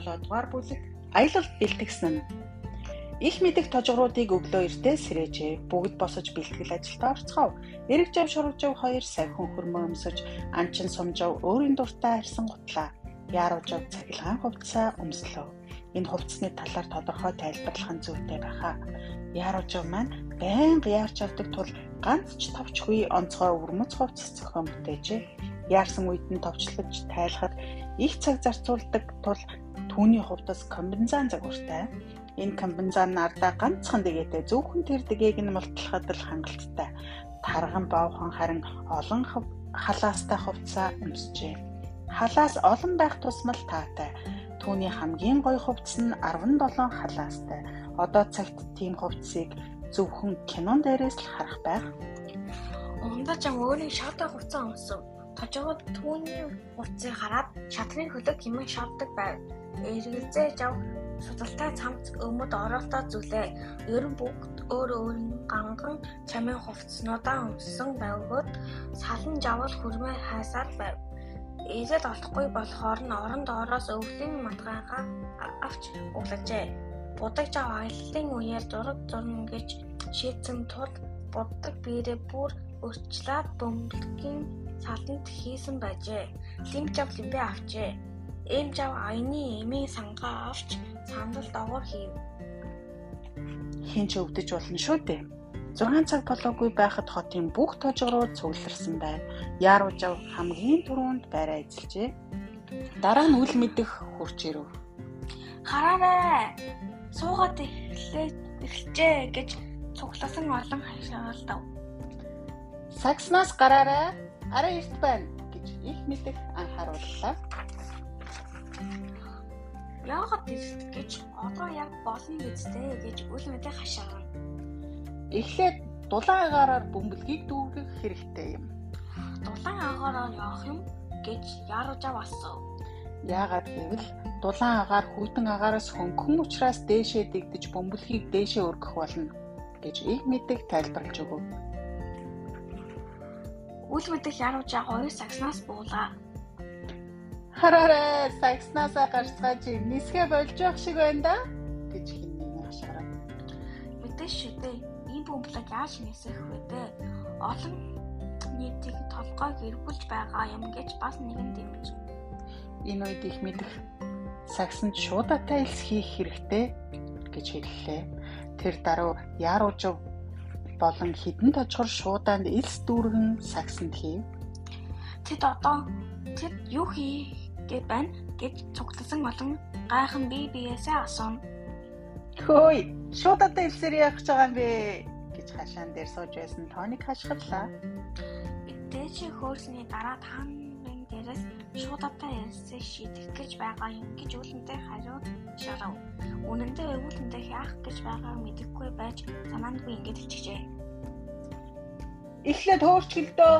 болоод дугаар бүлэг аялалд бэлтгэсэн нь их мэдих тожгруудыг өглөө эртээ сэрээжээ. Бүгд босож бэлтгэл ажилд орцгов. Эрэг жав шургажав хоёр савхин хөрмөө өмсөж анчин сумжав өөрийн дуртай арьсан гутлаа. Яаруу жав цахилгаан хувцаа өмслөө. Энэ хувцсны талаар тодорхой тайлбарлах нь зүйтэй байхаа. Яаруу жав маань байнга яарч авдаг тул ганц ч товчгүй онцгой өрмөц хувцас зохион бүтээжээ. Яарсан үед нь товчлож тайлахад их цаг зарцуулдаг тул түүний хувцас комбинзан загвартай Энэ комбинзан ардаа ганцхан дэгээтэй зөвхөн тэр дэгээг нь мултлахад л хангалттай. Тарган боовхон харин олон халаастай хувцаа өмсчээ. Халаас олон байх тусмал таатай. Түүний хамгийн гоё хувцас нь 17 халаастай. Одоо цагт тийм хувцсыг зөвхөн кинон дээрээс л харах байх. Ундаж ам өөрийн шатаа хувцас өмсөв. Тожгоод түүний хувцсыг хараад шатрын хөлөг хэмээн шавдаг байв. Эргэлзээ жав судалтай цамц өмд оролтоо зүйлээ. Ер нь бүгд өөр өөрийн ганган чамын хувцснуудаа өмссөн байвгууд салан жавал хөрмөө хайсаар байв. Ээжэд олохгүй болохоор нь орон доороос өвлийн матгаагаа авч углажээ. Будаг жав аяллаа үеэр зураг зурна гэж шийдсэн тул буддаг биерээ бүр өрчлөөд бөмбөлгийн саланд хийсэн байжээ. Лимжав лимбэ авчээ. Эм жав аяны эмийн сангаа авч сандал доогоор хийв. Хин ч өвдөж болно шүү дээ. 6 цаг болоогүй байхад хотын бүх тожгороо цугларсан байв. Яаружав хамгийн түрүүнд байраа эзэлжээ. Дараа нь үл мэдэх хурч ирэв. Хараарай. Суугаад эхлээ эхэлжээ гэж цугласан олон хашаалдав. Сакснаас гараарай. Арай эрт байна гэж их мэдэх анхаарууллаа. Яагаад ирэх гэж одоо яг болно гэдтэй гэж үл мэдээ хашаана. Эхлээд дулаан агаараар бөмбөлгийг дүүргэх хэрэгтэй юм. Дулаан агаараар явах юм гэж яарууж аваасан. Яагаад гэвэл дулаан агаар хүйтэн агаараас хөнгөн учраас дээшээ дэгдэж бөмбөлгийг дээшээ өргөх болно гэж их мэдээ тайлбарлаж өгөв. Үл мэдэх яарууж хоёр сагснаас буулаа Хараарай, сакснаасаа гарцгааж нисгэ болж явах шиг байна да гэж хинний хашаарав. Мэдээж шүү дээ. Ийм бөмбөлөг яаж нисэх вэ дээ? Олон нийтийг толгойг эргүүлж байгаа юм гэж бас нэгэн дэмж. Энэ үед их мэдэх саксанд шуудатай илс хийх хэрэгтэй гэж хэллээ. Тэр даруй яарууж болон хідэн тожгор шуудаанд илс дүүргэн саксанд хийв. Тэд одоо тэд юу хий гээд байна гэж цугласан болон гайхан бие биесээ асуув. Хөөе, шууд одоо элсээр яах гэж байгаа юм бэ гэж хашаан дээр сууж байсан Тоник хашгирлаа. Дээш хөөрсний дараа тааны дээрээс шууд одоо элсээ шийдэх гэж байгаа юм гэж үүлэнтэй хариу шарав. Үнэн дээр үүлэнтэй яах гэж байгааг мэдэхгүй байж санаандгүй ингэж хэлчихжээ. Эхлээд хөөрч гэлдөө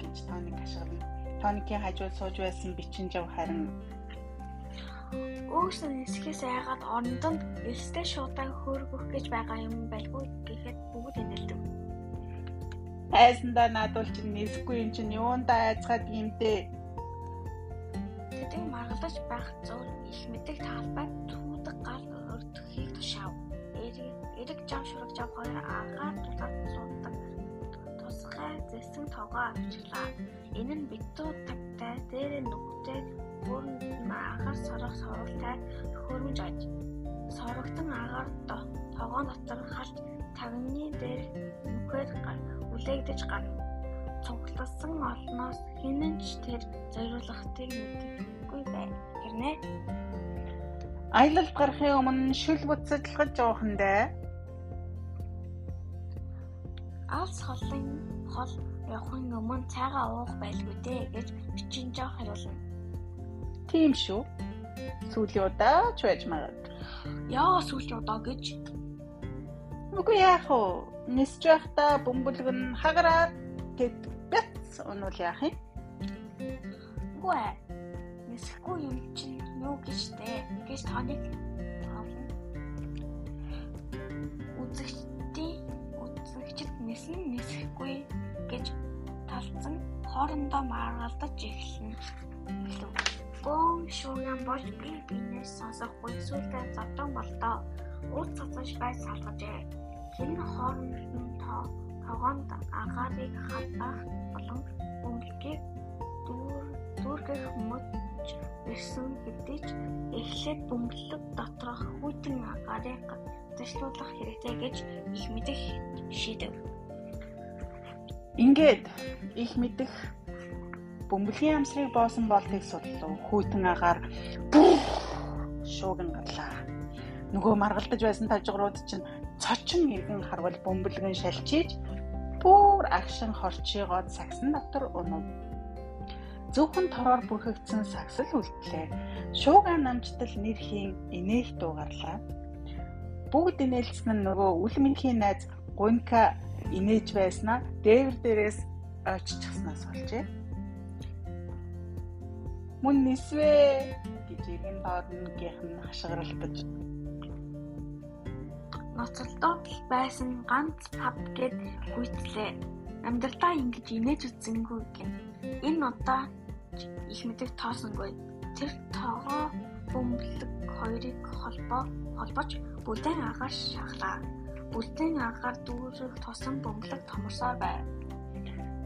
гэж Тоник хашгирлаа. Тоникийн хажууд сууж байсан бичин жав харин Өөсөө нисгээс айгаад оронд нь элстэй шуудааг хөөргөх гэж байгаа юм байлгүй гэхэд бүгд инээлдэг. Хайсандаа надуул чинь нисэхгүй юм чинь юундаа айцгаад юм Тэдний маргалдаж байх зур их мэддэг таалбай туудаг гал өртөхийг тушаав. Эрэг жам шураг жав хоёр агаар дулаад суудаг. Тусгай зэсэн тоогоо авчлаа. Энэ нь битүү тагтай дээрээ нүгтэй бүрэн агаар сорох соролтай хөрмж аж. Сорогтон агаар тогоон дотор халж тагны дээр нүхээр үлээгдэж гарна. Цугласан олноос хинэн ч тэр зориулгатыг мэддэггүй бай. Гэрнэ. Аялалд гарахын өмнө шүл буцаглахж жоохондоо алс холын хол явахын өмнө цайгаа уух байлгүй дээ гэж бичин жоо хариулна. Тийм шүү. Сүүлийн удаа ч байж магадгүй. Яа сүүлийн удаа гэж? Үгүй яах вэ? Нисж байхдаа бөмбөлг нь хагараад тэд бяц унуул яах юм? Үгүй ээ. Нисэхгүй юм чинь юу гэж дээ? гэж тоног тоолно. Үзэгчдийн үзэгчд нисэн нисэхгүй гэж талцсан хоорондоо маргалдаж эхэлнэ. Бөөн шууган болж би бинээс сонсох хүнсүүлтэй завдан болдоо. Уус цацаж бай салгажээ. Хэн хоорондоо тогоонд агаарыг хадах болон өмлөгийг дүүр дүүргэх мөч ирсэн хэдий ч эхлээд бөмбөлөг доторх хүйтэн агаарыг зашлуулах хэрэгтэй гэж их мэдэх шийдэв. Ингээд их мэдэх бөмбөлийн амсрыг боосон болтыг судлав. Хүйтэн агаар шууган гарлаа. Нөгөө маргалдаж байсан тажгрууд чинь цочин иргэн харвал бөмбөлгөн шалчиж бүр агшин хорчигоод сагсан дотор унав. Зөвхөн тороор бүрхэгдсэн сагсал үлдлээ. Шууган намжтал нэр хийн инээх дуугарлаа. Бүгд инээлсэн нь нөгөө үл минхийн найз Гунка инээж байснаа дээвэр дээрээс ойччихснаас болжээ. Мөн нисвэ гэж иргэн доорнгийнх нь хашгиралдаж ноцолдоод байсан ганц паб гэд гүйцлээ. Амьдралдаа ингэж инээж үзсэнгүй гин. Энэ удаа их мэдэх тоосонгүй. Тэр тоогоо бөмбөлөг хоёрыг холбоо холбож бүлээн агаар шахлаа. Бүлээн агаар дүүрэх тосон бөмбөлөг томорсоор байв.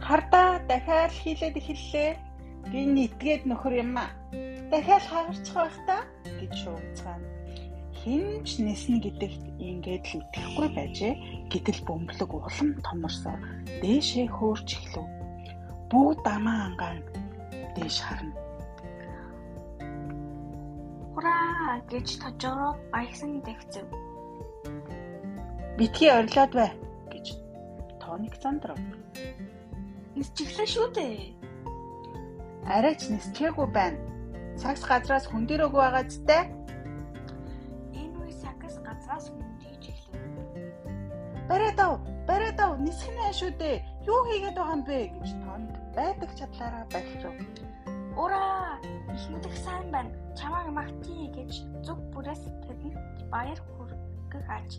Хардаа дахиад хийлээд эхэллээ. Би нэтгээд нөхөр юм а. Дахиад хагарчих байх та гэж шуугцгаана хинч нэснэ гэдэгт ингээд л итгэхгүй байжээ. Гэтэл бөмбөлөг улам томорсоор дээшээ хөөрч эхлэв. Бүгд дамаа ангаан дээш харна. Ураа гэж тожороо баягсан дэвцэв. Битгий орилоод бай гэж Тоник зандрав. Нисчихлээ шүү дээ. Арайч нисчихээгүй байна. Цагс газраас хүндэрөөг байгаа зүтэй Бариадав, бариадав, нисгэнэ шүү дээ. Юу хийгээд байгаа юм бэ гэж тоонд байдаг чадлаараа бахирв. Ураа, их мэдэх сайн байна. Чамаа магтъя гэж зүг бүрээс тэдэнд баяр хүргэх аж.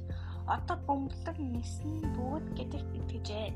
Одоо бөмбөлөг нисэн бүгд гэдэгт итгэжээ.